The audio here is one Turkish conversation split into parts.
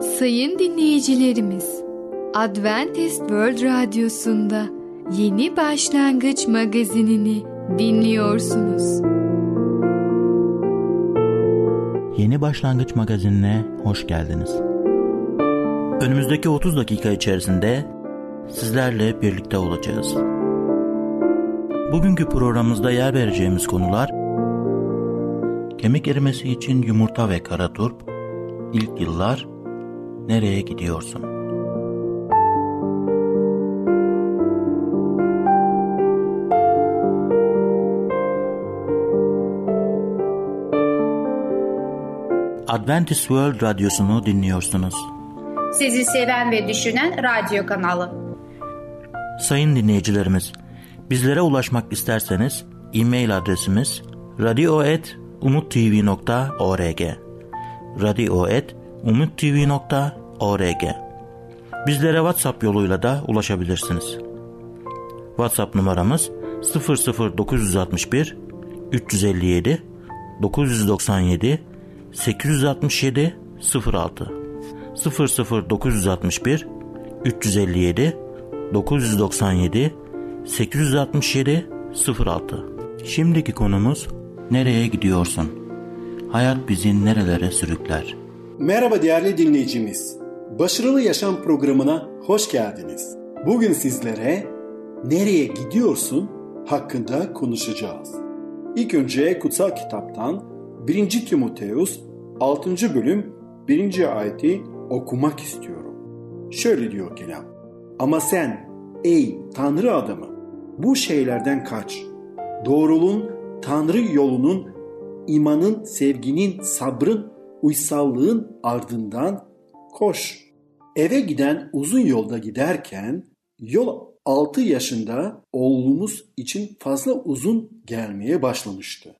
Sayın dinleyicilerimiz, Adventist World Radyosu'nda Yeni Başlangıç magazinini dinliyorsunuz. Yeni Başlangıç magazinine hoş geldiniz. Önümüzdeki 30 dakika içerisinde sizlerle birlikte olacağız. Bugünkü programımızda yer vereceğimiz konular Kemik erimesi için yumurta ve kara turp, ilk yıllar, nereye gidiyorsun? Adventist World Radyosu'nu dinliyorsunuz. Sizi seven ve düşünen radyo kanalı. Sayın dinleyicilerimiz, bizlere ulaşmak isterseniz e-mail adresimiz radio.umutv.org radio.umutv.org Bizlere WhatsApp yoluyla da ulaşabilirsiniz. WhatsApp numaramız 00961 357 997 867 06 00961 357 997 867 06 Şimdiki konumuz nereye gidiyorsun? Hayat bizi nerelere sürükler? Merhaba değerli dinleyicimiz. Başarılı Yaşam programına hoş geldiniz. Bugün sizlere nereye gidiyorsun hakkında konuşacağız. İlk önce kutsal kitaptan 1. Timoteus 6. bölüm 1. ayeti okumak istiyorum. Şöyle diyor kelam. Ama sen ey Tanrı adamı bu şeylerden kaç. Doğruluğun Tanrı yolunun, imanın, sevginin, sabrın, uysallığın ardından koş. Eve giden uzun yolda giderken yol 6 yaşında oğlumuz için fazla uzun gelmeye başlamıştı.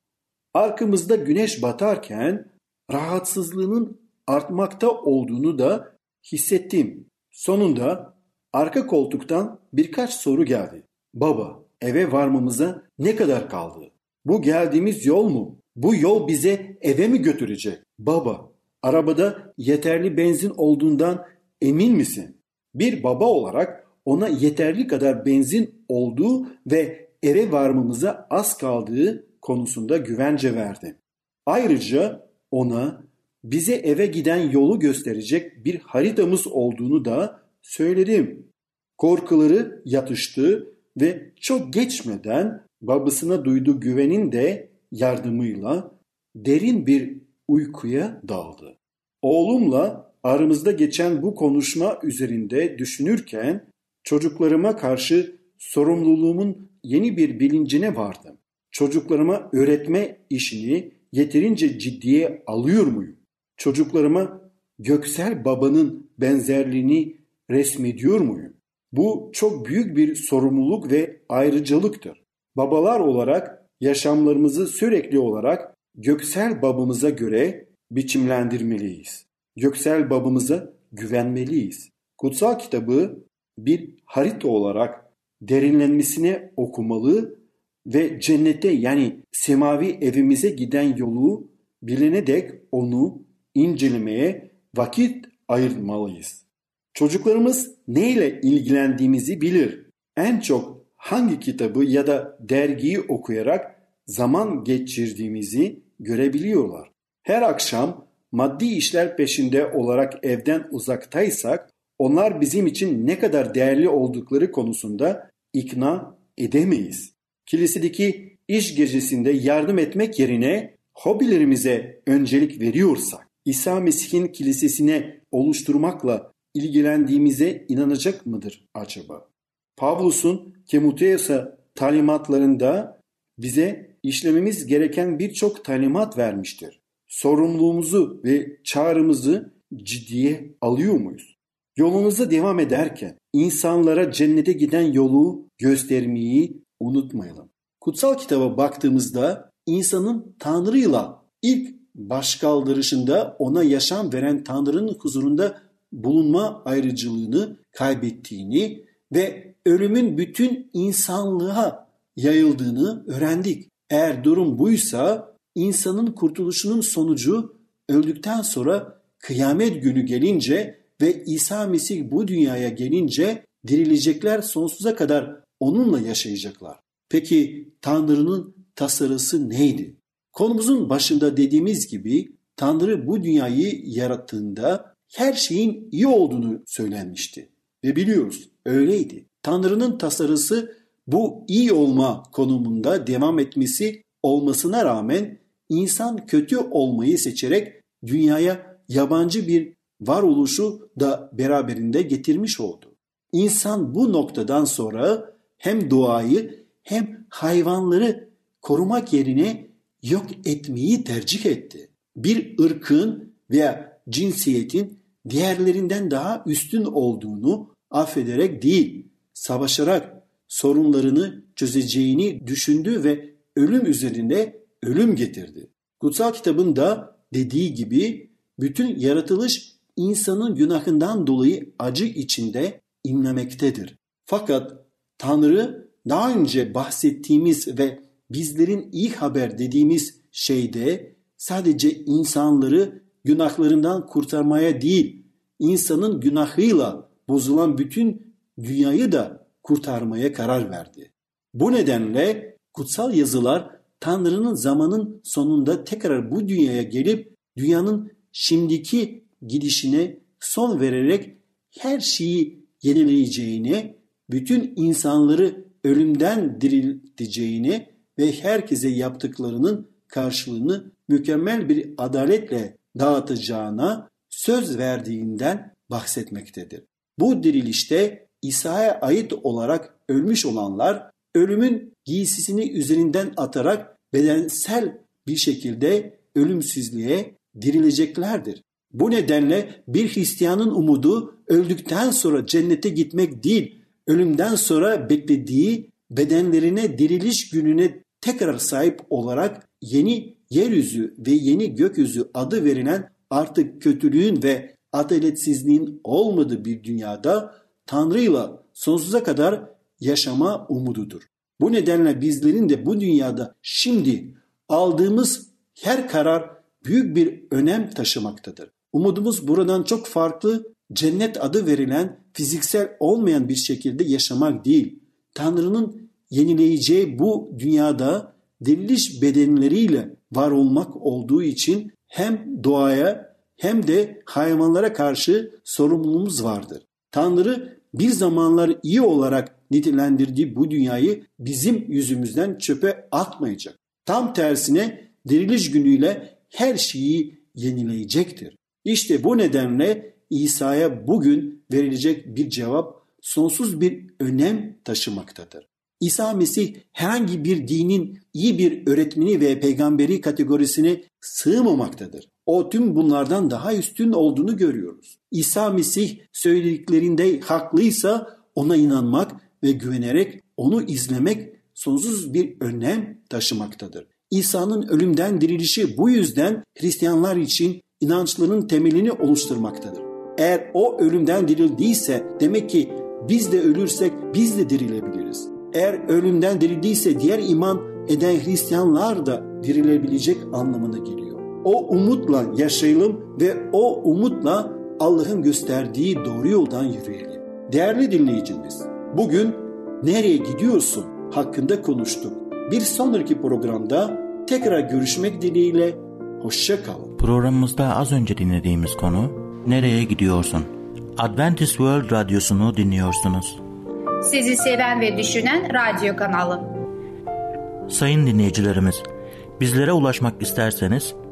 Arkamızda güneş batarken rahatsızlığının artmakta olduğunu da hissettim. Sonunda arka koltuktan birkaç soru geldi. Baba, eve varmamıza ne kadar kaldı? Bu geldiğimiz yol mu? Bu yol bize eve mi götürecek? Baba, arabada yeterli benzin olduğundan emin misin? Bir baba olarak ona yeterli kadar benzin olduğu ve eve varmamıza az kaldığı konusunda güvence verdi. Ayrıca ona bize eve giden yolu gösterecek bir haritamız olduğunu da söyledim. Korkuları yatıştı ve çok geçmeden babasına duyduğu güvenin de yardımıyla derin bir uykuya daldı. Oğlumla aramızda geçen bu konuşma üzerinde düşünürken çocuklarıma karşı sorumluluğumun yeni bir bilincine vardım. Çocuklarıma öğretme işini yeterince ciddiye alıyor muyum? Çocuklarıma göksel babanın benzerliğini resmediyor muyum? Bu çok büyük bir sorumluluk ve ayrıcalıktır. Babalar olarak yaşamlarımızı sürekli olarak göksel babamıza göre biçimlendirmeliyiz. Göksel babamıza güvenmeliyiz. Kutsal kitabı bir harita olarak derinlenmesine okumalı ve cennete yani semavi evimize giden yolu bilene dek onu incelemeye vakit ayırmalıyız. Çocuklarımız neyle ilgilendiğimizi bilir. En çok hangi kitabı ya da dergiyi okuyarak zaman geçirdiğimizi görebiliyorlar. Her akşam maddi işler peşinde olarak evden uzaktaysak onlar bizim için ne kadar değerli oldukları konusunda ikna edemeyiz. Kilisedeki iş gecesinde yardım etmek yerine hobilerimize öncelik veriyorsak, İsa Mesih'in kilisesine oluşturmakla ilgilendiğimize inanacak mıdır acaba? Pavlus'un Timoteus'a talimatlarında bize işlememiz gereken birçok talimat vermiştir. Sorumluluğumuzu ve çağrımızı ciddiye alıyor muyuz? Yolunuza devam ederken insanlara cennete giden yolu göstermeyi unutmayalım. Kutsal kitaba baktığımızda insanın Tanrı'yla ilk başkaldırışında ona yaşam veren Tanrı'nın huzurunda bulunma ayrıcılığını kaybettiğini ve ölümün bütün insanlığa yayıldığını öğrendik. Eğer durum buysa insanın kurtuluşunun sonucu öldükten sonra kıyamet günü gelince ve İsa Mesih bu dünyaya gelince dirilecekler sonsuza kadar onunla yaşayacaklar. Peki Tanrı'nın tasarısı neydi? Konumuzun başında dediğimiz gibi Tanrı bu dünyayı yarattığında her şeyin iyi olduğunu söylenmişti. Ve biliyoruz öyleydi. Tanrı'nın tasarısı bu iyi olma konumunda devam etmesi olmasına rağmen insan kötü olmayı seçerek dünyaya yabancı bir varoluşu da beraberinde getirmiş oldu. İnsan bu noktadan sonra hem doğayı hem hayvanları korumak yerine yok etmeyi tercih etti. Bir ırkın veya cinsiyetin diğerlerinden daha üstün olduğunu affederek değil, savaşarak sorunlarını çözeceğini düşündü ve ölüm üzerinde ölüm getirdi. Kutsal kitabın da dediği gibi bütün yaratılış insanın günahından dolayı acı içinde inlemektedir. Fakat Tanrı daha önce bahsettiğimiz ve bizlerin iyi haber dediğimiz şeyde sadece insanları günahlarından kurtarmaya değil, insanın günahıyla bozulan bütün dünyayı da kurtarmaya karar verdi. Bu nedenle kutsal yazılar Tanrı'nın zamanın sonunda tekrar bu dünyaya gelip dünyanın şimdiki gidişine son vererek her şeyi yenileyeceğini, bütün insanları ölümden dirilteceğini ve herkese yaptıklarının karşılığını mükemmel bir adaletle dağıtacağına söz verdiğinden bahsetmektedir. Bu dirilişte İsa'ya ait olarak ölmüş olanlar ölümün giysisini üzerinden atarak bedensel bir şekilde ölümsüzlüğe dirileceklerdir. Bu nedenle bir Hristiyanın umudu öldükten sonra cennete gitmek değil, ölümden sonra beklediği bedenlerine diriliş gününe tekrar sahip olarak yeni yeryüzü ve yeni gökyüzü adı verilen artık kötülüğün ve adaletsizliğin olmadığı bir dünyada Tanrı'yla sonsuza kadar yaşama umududur. Bu nedenle bizlerin de bu dünyada şimdi aldığımız her karar büyük bir önem taşımaktadır. Umudumuz buradan çok farklı cennet adı verilen fiziksel olmayan bir şekilde yaşamak değil. Tanrı'nın yenileyeceği bu dünyada diriliş bedenleriyle var olmak olduğu için hem doğaya hem de hayvanlara karşı sorumluluğumuz vardır. Tanrı bir zamanlar iyi olarak nitelendirdiği bu dünyayı bizim yüzümüzden çöpe atmayacak. Tam tersine diriliş günüyle her şeyi yenileyecektir. İşte bu nedenle İsa'ya bugün verilecek bir cevap sonsuz bir önem taşımaktadır. İsa Mesih herhangi bir dinin iyi bir öğretmeni ve peygamberi kategorisine sığmamaktadır. O tüm bunlardan daha üstün olduğunu görüyoruz. İsa Mesih söylediklerinde haklıysa ona inanmak ve güvenerek onu izlemek sonsuz bir önem taşımaktadır. İsa'nın ölümden dirilişi bu yüzden Hristiyanlar için inançlarının temelini oluşturmaktadır. Eğer o ölümden dirildiyse demek ki biz de ölürsek biz de dirilebiliriz. Eğer ölümden dirildiyse diğer iman eden Hristiyanlar da dirilebilecek anlamına geliyor. O umutla yaşayalım ve o umutla Allah'ın gösterdiği doğru yoldan yürüyelim. Değerli dinleyicimiz, bugün nereye gidiyorsun hakkında konuştuk. Bir sonraki programda tekrar görüşmek dileğiyle hoşça kalın. Programımızda az önce dinlediğimiz konu Nereye gidiyorsun? Adventist World Radyosu'nu dinliyorsunuz. Sizi seven ve düşünen radyo kanalı. Sayın dinleyicilerimiz, bizlere ulaşmak isterseniz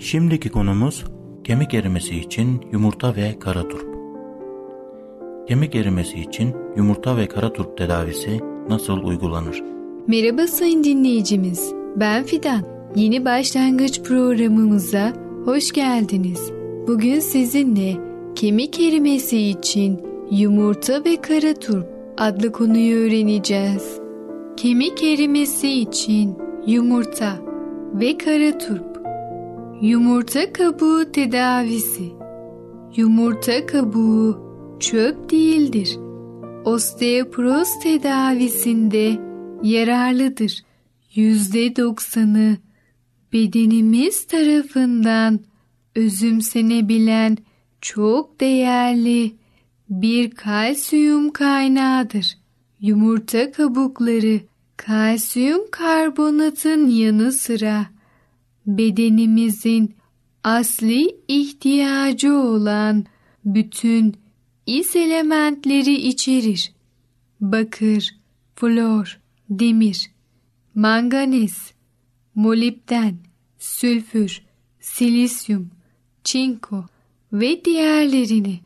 Şimdiki konumuz kemik erimesi için yumurta ve kara turp. Kemik erimesi için yumurta ve kara turp tedavisi nasıl uygulanır? Merhaba sayın dinleyicimiz. Ben Fidan. Yeni başlangıç programımıza hoş geldiniz. Bugün sizinle kemik erimesi için yumurta ve kara turp adlı konuyu öğreneceğiz. Kemik erimesi için yumurta ve kara turp. Yumurta kabuğu tedavisi. Yumurta kabuğu çöp değildir. Osteoporoz tedavisinde yararlıdır. Yüzde doksanı bedenimiz tarafından özümsenebilen çok değerli bir kalsiyum kaynağıdır. Yumurta kabukları kalsiyum karbonatın yanı sıra bedenimizin asli ihtiyacı olan bütün is elementleri içerir. Bakır, flor, demir, manganiz, molibden, sülfür, silisyum, çinko ve diğerlerini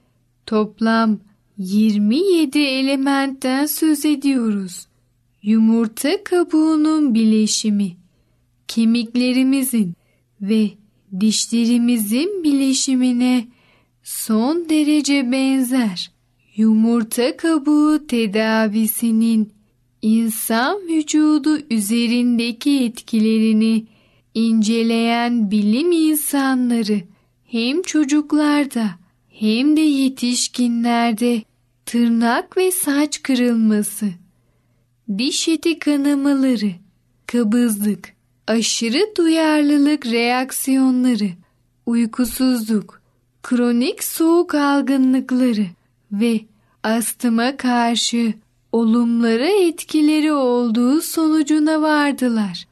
toplam 27 elementten söz ediyoruz. Yumurta kabuğunun bileşimi, kemiklerimizin ve dişlerimizin bileşimine son derece benzer. Yumurta kabuğu tedavisinin insan vücudu üzerindeki etkilerini inceleyen bilim insanları hem çocuklarda hem de yetişkinlerde tırnak ve saç kırılması, diş eti kanamaları, kabızlık, aşırı duyarlılık reaksiyonları, uykusuzluk, kronik soğuk algınlıkları ve astıma karşı olumlara etkileri olduğu sonucuna vardılar.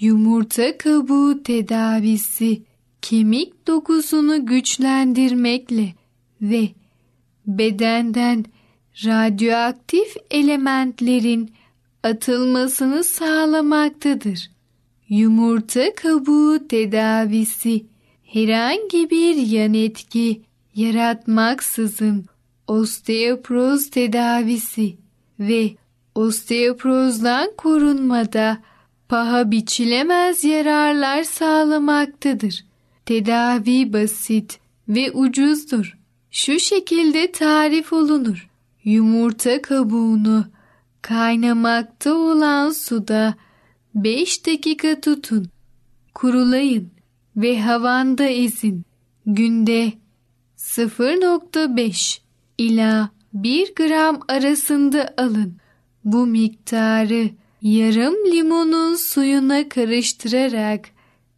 Yumurta kabuğu tedavisi kemik dokusunu güçlendirmekle ve bedenden radyoaktif elementlerin atılmasını sağlamaktadır. Yumurta kabuğu tedavisi herhangi bir yan etki yaratmaksızın osteoporoz tedavisi ve osteoporozdan korunmada paha biçilemez yararlar sağlamaktadır. Tedavi basit ve ucuzdur. Şu şekilde tarif olunur. Yumurta kabuğunu kaynamakta olan suda 5 dakika tutun. Kurulayın ve havanda ezin. Günde 0.5 ila 1 gram arasında alın. Bu miktarı yarım limonun suyuna karıştırarak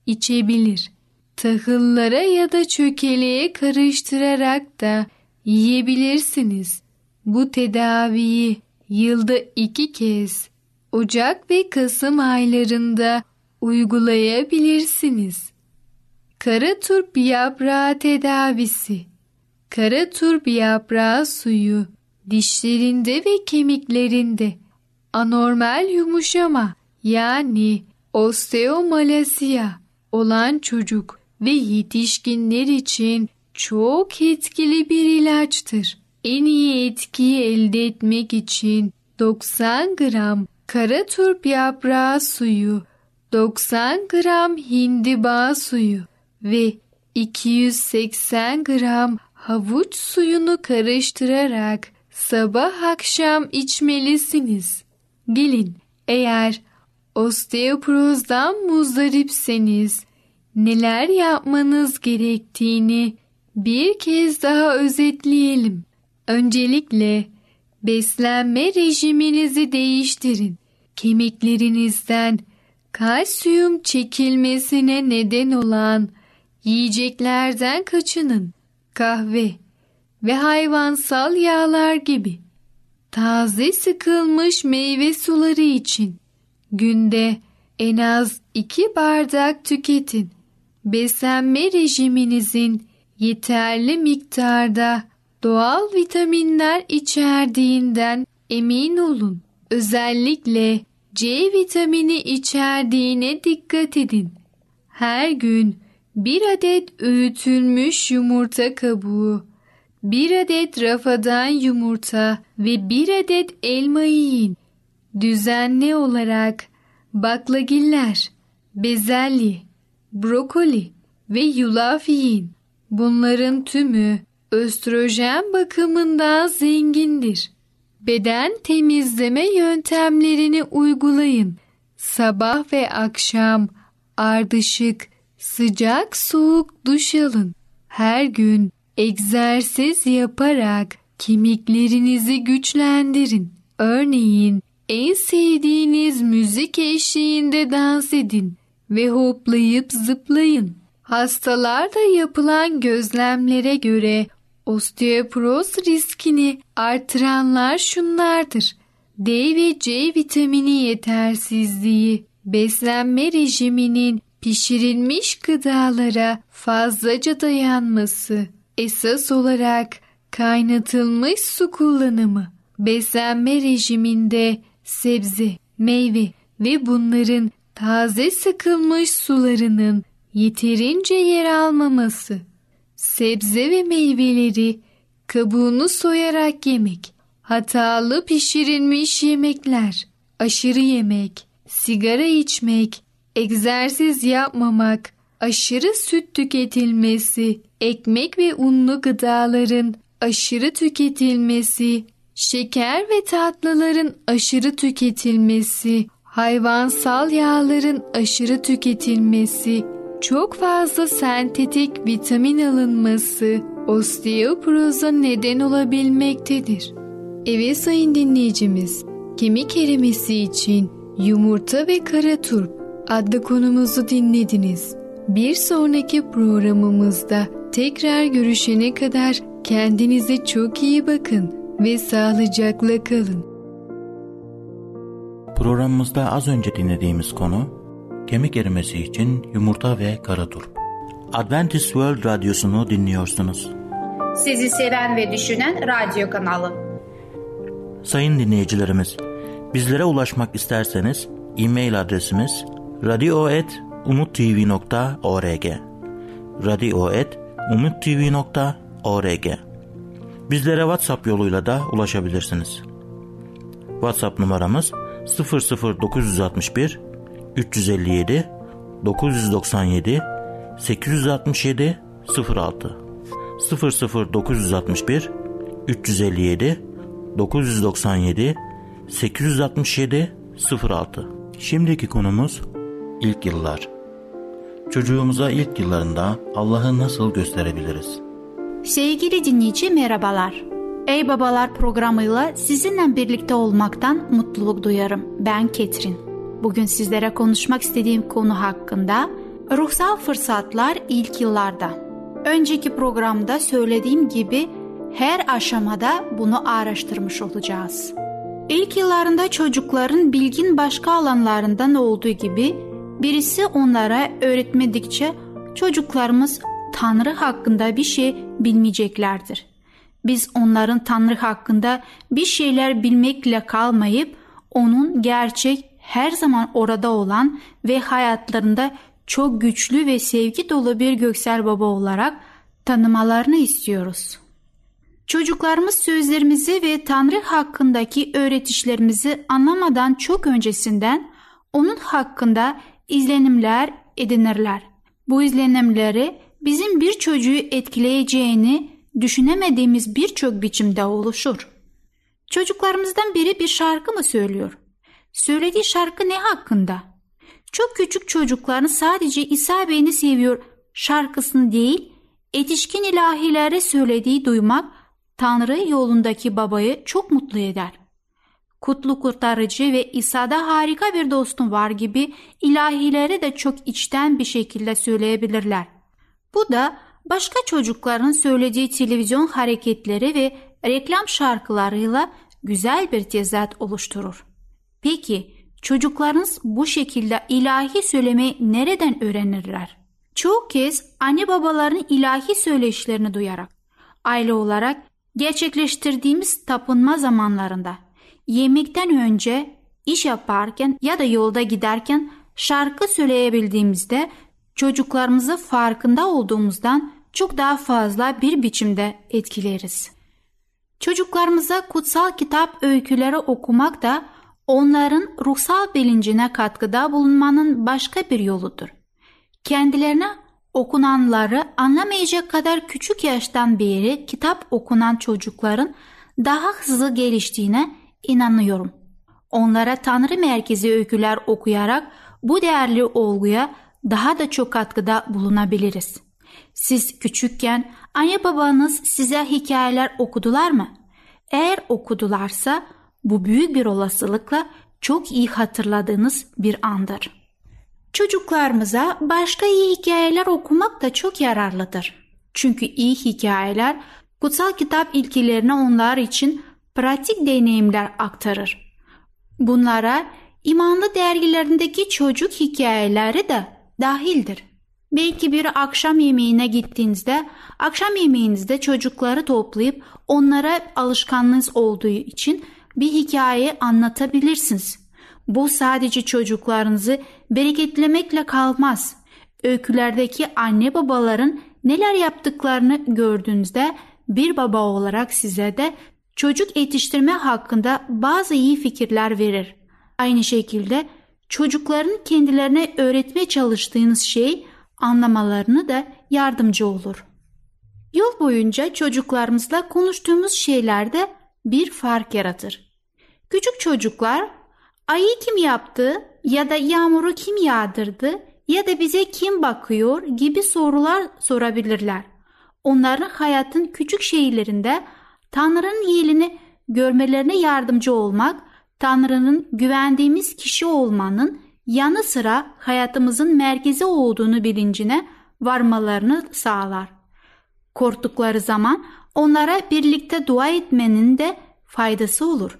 içebilir. Tahıllara ya da çökeleğe karıştırarak da yiyebilirsiniz. Bu tedaviyi yılda iki kez Ocak ve Kasım aylarında uygulayabilirsiniz. Kara turp yaprağı tedavisi Kara turp yaprağı suyu dişlerinde ve kemiklerinde anormal yumuşama yani osteomalasiya olan çocuk ve yetişkinler için çok etkili bir ilaçtır. En iyi etkiyi elde etmek için 90 gram kara turp yaprağı suyu, 90 gram hindiba suyu ve 280 gram havuç suyunu karıştırarak sabah akşam içmelisiniz. Gelin eğer osteoporozdan muzdaripseniz neler yapmanız gerektiğini bir kez daha özetleyelim. Öncelikle beslenme rejiminizi değiştirin. Kemiklerinizden kalsiyum çekilmesine neden olan yiyeceklerden kaçının. Kahve ve hayvansal yağlar gibi. Taze sıkılmış meyve suları için günde en az 2 bardak tüketin. Beslenme rejiminizin yeterli miktarda doğal vitaminler içerdiğinden emin olun. Özellikle C vitamini içerdiğine dikkat edin. Her gün bir adet öğütülmüş yumurta kabuğu, bir adet rafadan yumurta ve bir adet elma yiyin. Düzenli olarak baklagiller, bezelye, brokoli ve yulaf yiyin. Bunların tümü östrojen bakımından zengindir. Beden temizleme yöntemlerini uygulayın. Sabah ve akşam ardışık, sıcak soğuk duş alın. Her gün egzersiz yaparak kemiklerinizi güçlendirin. Örneğin en sevdiğiniz müzik eşliğinde dans edin ve hoplayıp zıplayın. Hastalarda yapılan gözlemlere göre osteoporoz riskini artıranlar şunlardır. D ve C vitamini yetersizliği, beslenme rejiminin pişirilmiş gıdalara fazlaca dayanması, esas olarak kaynatılmış su kullanımı, beslenme rejiminde sebze, meyve ve bunların taze sıkılmış sularının yeterince yer almaması, sebze ve meyveleri kabuğunu soyarak yemek, hatalı pişirilmiş yemekler, aşırı yemek, sigara içmek, egzersiz yapmamak, aşırı süt tüketilmesi, ekmek ve unlu gıdaların aşırı tüketilmesi, şeker ve tatlıların aşırı tüketilmesi, hayvansal yağların aşırı tüketilmesi, çok fazla sentetik vitamin alınması osteoporoza neden olabilmektedir. Evet sayın dinleyicimiz, kemik erimesi için yumurta ve kara turp adlı konumuzu dinlediniz. Bir sonraki programımızda tekrar görüşene kadar kendinize çok iyi bakın ve sağlıcakla kalın. Programımızda az önce dinlediğimiz konu kemik erimesi için yumurta ve kara turp. Adventist World Radyosu'nu dinliyorsunuz. Sizi seven ve düşünen radyo kanalı. Sayın dinleyicilerimiz, bizlere ulaşmak isterseniz e-mail adresimiz radio.umutv.org radio.umutv.org Bizlere WhatsApp yoluyla da ulaşabilirsiniz. WhatsApp numaramız 00961 357 997 867 06 00961 357 997 867 06 Şimdiki konumuz ilk yıllar. Çocuğumuza ilk yıllarında Allah'ı nasıl gösterebiliriz? Sevgili dinleyici merhabalar. Ey Babalar programıyla sizinle birlikte olmaktan mutluluk duyarım. Ben Ketrin. Bugün sizlere konuşmak istediğim konu hakkında ruhsal fırsatlar ilk yıllarda. Önceki programda söylediğim gibi her aşamada bunu araştırmış olacağız. İlk yıllarında çocukların bilgin başka alanlarından olduğu gibi birisi onlara öğretmedikçe çocuklarımız Tanrı hakkında bir şey bilmeyeceklerdir. Biz onların Tanrı hakkında bir şeyler bilmekle kalmayıp onun gerçek her zaman orada olan ve hayatlarında çok güçlü ve sevgi dolu bir göksel baba olarak tanımalarını istiyoruz. Çocuklarımız sözlerimizi ve Tanrı hakkındaki öğretişlerimizi anlamadan çok öncesinden onun hakkında izlenimler edinirler. Bu izlenimleri bizim bir çocuğu etkileyeceğini düşünemediğimiz birçok biçimde oluşur. Çocuklarımızdan biri bir şarkı mı söylüyor? Söylediği şarkı ne hakkında? Çok küçük çocukların sadece İsa Bey'ini seviyor şarkısını değil, etişkin ilahilere söylediği duymak Tanrı yolundaki babayı çok mutlu eder. Kutlu kurtarıcı ve İsa'da harika bir dostum var gibi ilahileri de çok içten bir şekilde söyleyebilirler. Bu da başka çocukların söylediği televizyon hareketleri ve reklam şarkılarıyla güzel bir tezat oluşturur. Peki çocuklarınız bu şekilde ilahi söylemeyi nereden öğrenirler? Çoğu kez anne babaların ilahi söyleşlerini duyarak, aile olarak gerçekleştirdiğimiz tapınma zamanlarında, yemekten önce, iş yaparken ya da yolda giderken şarkı söyleyebildiğimizde çocuklarımızı farkında olduğumuzdan çok daha fazla bir biçimde etkileriz. Çocuklarımıza kutsal kitap öyküleri okumak da onların ruhsal bilincine katkıda bulunmanın başka bir yoludur. Kendilerine okunanları anlamayacak kadar küçük yaştan beri kitap okunan çocukların daha hızlı geliştiğine inanıyorum. Onlara Tanrı merkezi öyküler okuyarak bu değerli olguya daha da çok katkıda bulunabiliriz. Siz küçükken anne babanız size hikayeler okudular mı? Eğer okudularsa bu büyük bir olasılıkla çok iyi hatırladığınız bir andır. Çocuklarımıza başka iyi hikayeler okumak da çok yararlıdır. Çünkü iyi hikayeler kutsal kitap ilkelerine onlar için pratik deneyimler aktarır. Bunlara imanlı dergilerindeki çocuk hikayeleri de dahildir. Belki bir akşam yemeğine gittiğinizde akşam yemeğinizde çocukları toplayıp onlara alışkanlığınız olduğu için bir hikaye anlatabilirsiniz. Bu sadece çocuklarınızı bereketlemekle kalmaz. Öykülerdeki anne babaların neler yaptıklarını gördüğünüzde bir baba olarak size de çocuk yetiştirme hakkında bazı iyi fikirler verir. Aynı şekilde çocukların kendilerine öğretmeye çalıştığınız şey anlamalarını da yardımcı olur. Yol boyunca çocuklarımızla konuştuğumuz şeylerde bir fark yaratır. Küçük çocuklar ayı kim yaptı ya da yağmuru kim yağdırdı ya da bize kim bakıyor gibi sorular sorabilirler. Onların hayatın küçük şeylerinde Tanrı'nın iyiliğini görmelerine yardımcı olmak, Tanrı'nın güvendiğimiz kişi olmanın yanı sıra hayatımızın merkezi olduğunu bilincine varmalarını sağlar. Korktukları zaman onlara birlikte dua etmenin de faydası olur.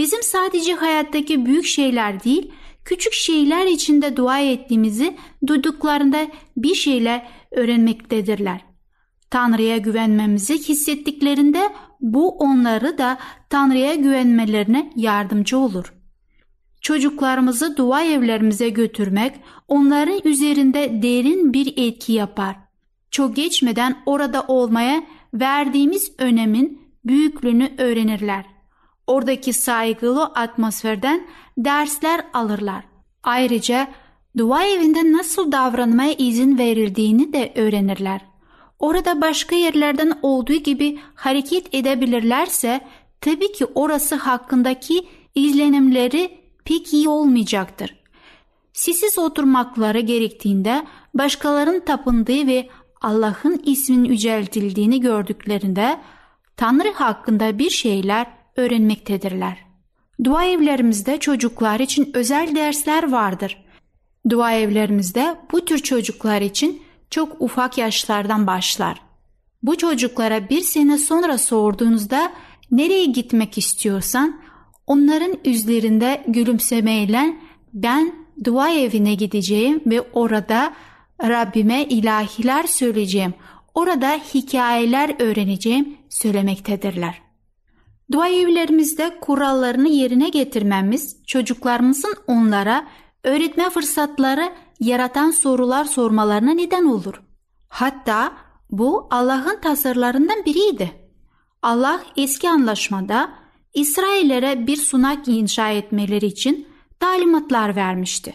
Bizim sadece hayattaki büyük şeyler değil, küçük şeyler içinde dua ettiğimizi duyduklarında bir şeyler öğrenmektedirler. Tanrı'ya güvenmemizi hissettiklerinde bu onları da Tanrı'ya güvenmelerine yardımcı olur. Çocuklarımızı dua evlerimize götürmek onların üzerinde derin bir etki yapar. Çok geçmeden orada olmaya verdiğimiz önemin büyüklüğünü öğrenirler. Oradaki saygılı atmosferden dersler alırlar. Ayrıca dua evinde nasıl davranmaya izin verildiğini de öğrenirler. Orada başka yerlerden olduğu gibi hareket edebilirlerse tabii ki orası hakkındaki izlenimleri pek iyi olmayacaktır. Sessiz oturmakları gerektiğinde başkalarının tapındığı ve Allah'ın isminin yüceltildiğini gördüklerinde Tanrı hakkında bir şeyler öğrenmektedirler. Dua evlerimizde çocuklar için özel dersler vardır. Dua evlerimizde bu tür çocuklar için çok ufak yaşlardan başlar. Bu çocuklara bir sene sonra sorduğunuzda nereye gitmek istiyorsan onların yüzlerinde gülümsemeyle ben dua evine gideceğim ve orada Rabbime ilahiler söyleyeceğim. Orada hikayeler öğreneceğim söylemektedirler. Dua evlerimizde kurallarını yerine getirmemiz çocuklarımızın onlara öğretme fırsatları yaratan sorular sormalarına neden olur. Hatta bu Allah'ın tasarlarından biriydi. Allah eski anlaşmada İsraillere bir sunak inşa etmeleri için talimatlar vermişti.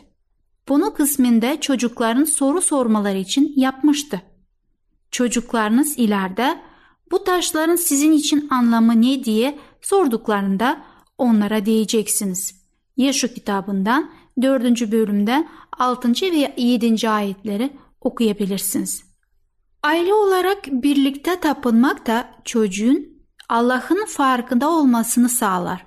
Bunu kısminde çocukların soru sormaları için yapmıştı. Çocuklarınız ileride bu taşların sizin için anlamı ne diye sorduklarında onlara diyeceksiniz. Yaşu kitabından 4. bölümden 6. ve 7. ayetleri okuyabilirsiniz. Aile olarak birlikte tapınmak da çocuğun Allah'ın farkında olmasını sağlar.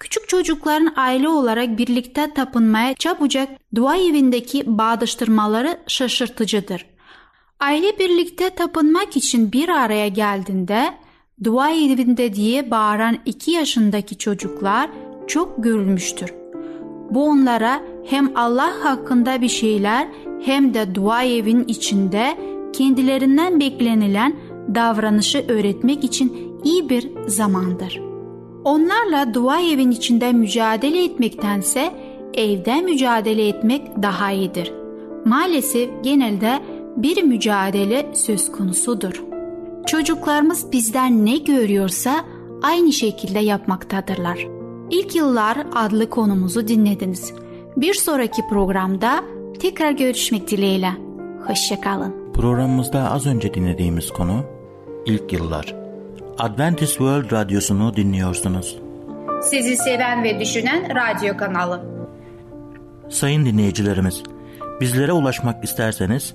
Küçük çocukların aile olarak birlikte tapınmaya çabucak dua evindeki bağdaştırmaları şaşırtıcıdır. Aile birlikte tapınmak için bir araya geldiğinde dua evinde diye bağıran iki yaşındaki çocuklar çok görülmüştür. Bu onlara hem Allah hakkında bir şeyler hem de dua evin içinde kendilerinden beklenilen davranışı öğretmek için iyi bir zamandır. Onlarla dua evin içinde mücadele etmektense evde mücadele etmek daha iyidir. Maalesef genelde bir mücadele söz konusudur. Çocuklarımız bizden ne görüyorsa aynı şekilde yapmaktadırlar. İlk Yıllar adlı konumuzu dinlediniz. Bir sonraki programda tekrar görüşmek dileğiyle. Hoşçakalın. Programımızda az önce dinlediğimiz konu ilk yıllar. Adventist World Radyosu'nu dinliyorsunuz. Sizi seven ve düşünen radyo kanalı. Sayın dinleyicilerimiz, bizlere ulaşmak isterseniz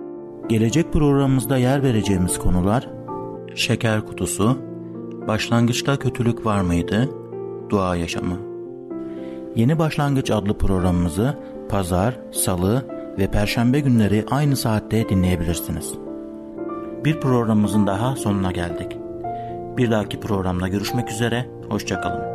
Gelecek programımızda yer vereceğimiz konular Şeker kutusu Başlangıçta kötülük var mıydı? Dua yaşamı Yeni Başlangıç adlı programımızı pazar, salı ve perşembe günleri aynı saatte dinleyebilirsiniz. Bir programımızın daha sonuna geldik. Bir dahaki programda görüşmek üzere, hoşçakalın.